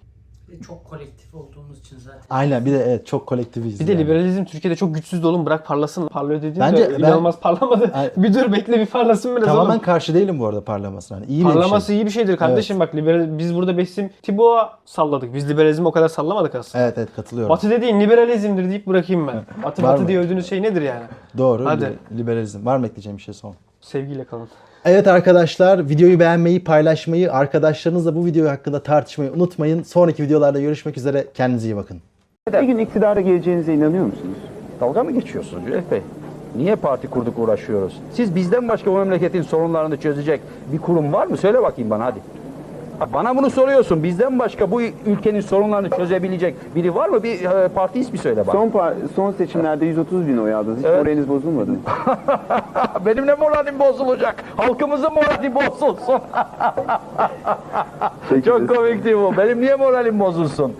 Çok kolektif olduğumuz için zaten. Aynen bir de evet çok kolektiviz. Bir de yani. liberalizm Türkiye'de çok güçsüz de oğlum bırak parlasın. Parlıyor dediğinde Bence ben- inanılmaz parlamadı. Ay- bir dur bekle bir parlasın biraz Tamamen oğlum. karşı değilim bu arada parlamasına. Yani iyi bir Parlaması şey. iyi bir şeydir kardeşim bak liberal, biz burada Besim Tibo'a salladık. Biz liberalizmi o kadar sallamadık aslında. Evet evet katılıyorum. Batı dediğin liberalizmdir deyip bırakayım ben. Batı Var batı mı? diye övdüğünüz şey nedir yani? Doğru. Hadi. li- Liberalizm. Var mı ekleyeceğim bir şey son? Sevgiyle kalın. Evet arkadaşlar videoyu beğenmeyi, paylaşmayı, arkadaşlarınızla bu video hakkında tartışmayı unutmayın. Sonraki videolarda görüşmek üzere. Kendinize iyi bakın. Bir gün iktidara geleceğinize inanıyor musunuz? Dalga mı geçiyorsunuz Cüneyt Bey? Niye parti kurduk uğraşıyoruz? Siz bizden başka bu memleketin sorunlarını çözecek bir kurum var mı? Söyle bakayım bana hadi. Bana bunu soruyorsun. Bizden başka bu ülkenin sorunlarını çözebilecek biri var mı? Bir e, parti ismi söyle bana. Son par- son seçimlerde 130 bin oy aldınız. Hiç Evet. moraliniz bozulmadı mı? Benim ne moralim bozulacak? Halkımızın morali bozulsun. Çok komikti bu. Benim niye moralim bozulsun?